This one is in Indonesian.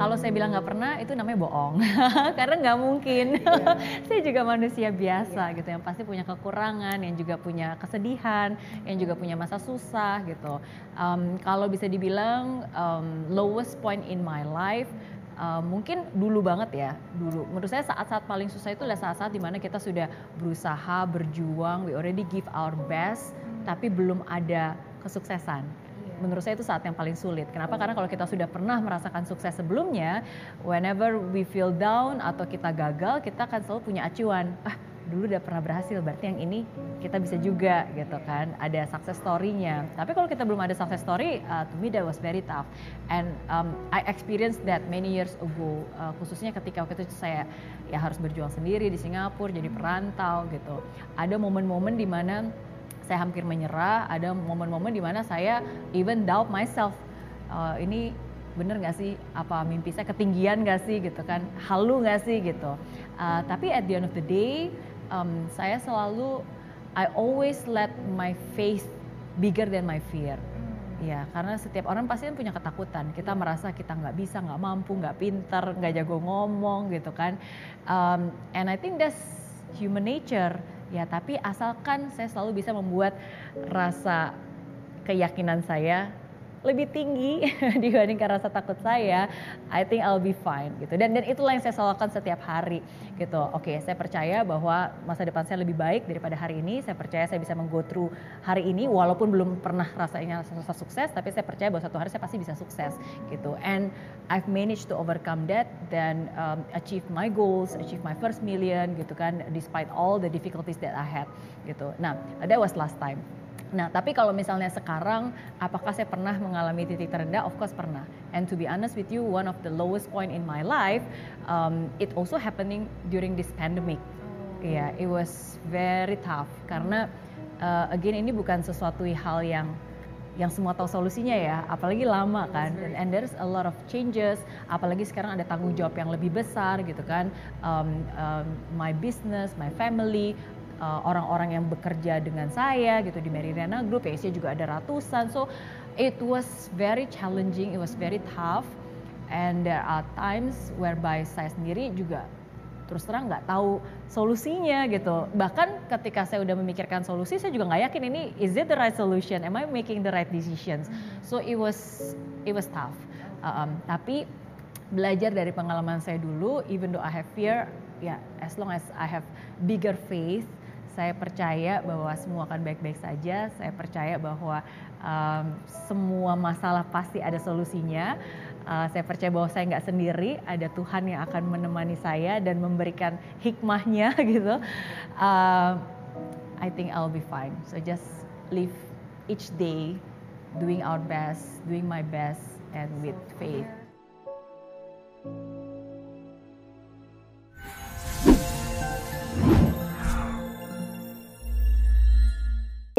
kalau saya bilang nggak pernah itu namanya bohong karena nggak mungkin yeah. saya juga manusia biasa yeah. gitu yang pasti punya kekurangan yang juga punya kesedihan yang juga punya masa susah gitu um, kalau bisa dibilang um, lowest point in my life Uh, mungkin dulu banget ya dulu menurut saya saat-saat paling susah itu adalah saat-saat di mana kita sudah berusaha berjuang we already give our best tapi belum ada kesuksesan menurut saya itu saat yang paling sulit. Kenapa? Karena kalau kita sudah pernah merasakan sukses sebelumnya, whenever we feel down atau kita gagal, kita akan selalu punya acuan. Ah, dulu udah pernah berhasil, berarti yang ini kita bisa juga gitu kan. Ada success story-nya. Tapi kalau kita belum ada success story, uh, to me that was very tough. And um, I experienced that many years ago, uh, khususnya ketika waktu itu saya ya harus berjuang sendiri di Singapura, jadi perantau gitu. Ada momen-momen di mana saya hampir menyerah, ada momen-momen di mana saya even doubt myself. Uh, ini bener nggak sih apa mimpi saya ketinggian nggak sih gitu kan halu nggak sih gitu uh, tapi at the end of the day um, saya selalu I always let my faith bigger than my fear Ya, karena setiap orang pasti kan punya ketakutan. Kita merasa kita nggak bisa, nggak mampu, nggak pinter, nggak jago ngomong gitu kan. Um, and I think that's human nature ya tapi asalkan saya selalu bisa membuat rasa keyakinan saya lebih tinggi dibandingkan rasa takut saya, I think I'll be fine gitu. Dan dan itulah yang saya selalu lakukan setiap hari gitu. Oke, okay, saya percaya bahwa masa depan saya lebih baik daripada hari ini. Saya percaya saya bisa menggo through hari ini walaupun belum pernah rasanya rasa sukses, tapi saya percaya bahwa satu hari saya pasti bisa sukses gitu. And I've managed to overcome that dan um, achieve my goals, achieve my first million gitu kan despite all the difficulties that I had gitu. Nah, that was last time. Nah, tapi kalau misalnya sekarang, apakah saya pernah mengalami titik terendah? Of course pernah. And to be honest with you, one of the lowest point in my life, um, it also happening during this pandemic. Iya, yeah, it was very tough karena uh, again ini bukan sesuatu hal yang yang semua tahu solusinya ya, apalagi lama kan. And, and there's a lot of changes, apalagi sekarang ada tanggung jawab yang lebih besar gitu kan. Um, um, my business, my family, orang-orang uh, yang bekerja dengan saya gitu di Meridiana Group ya saya juga ada ratusan. So it was very challenging it was very tough. And there are times whereby saya sendiri juga terus terang nggak tahu solusinya gitu. Bahkan ketika saya udah memikirkan solusi saya juga nggak yakin ini is it the right solution? Am I making the right decisions? So it was it was tough. Um, tapi belajar dari pengalaman saya dulu even though I have fear ya yeah, as long as I have bigger faith saya percaya bahwa semua akan baik-baik saja. Saya percaya bahwa um, semua masalah pasti ada solusinya. Uh, saya percaya bahwa saya nggak sendiri, ada Tuhan yang akan menemani saya dan memberikan hikmahnya gitu. Uh, I think I'll be fine. So just live each day doing our best, doing my best, and with faith.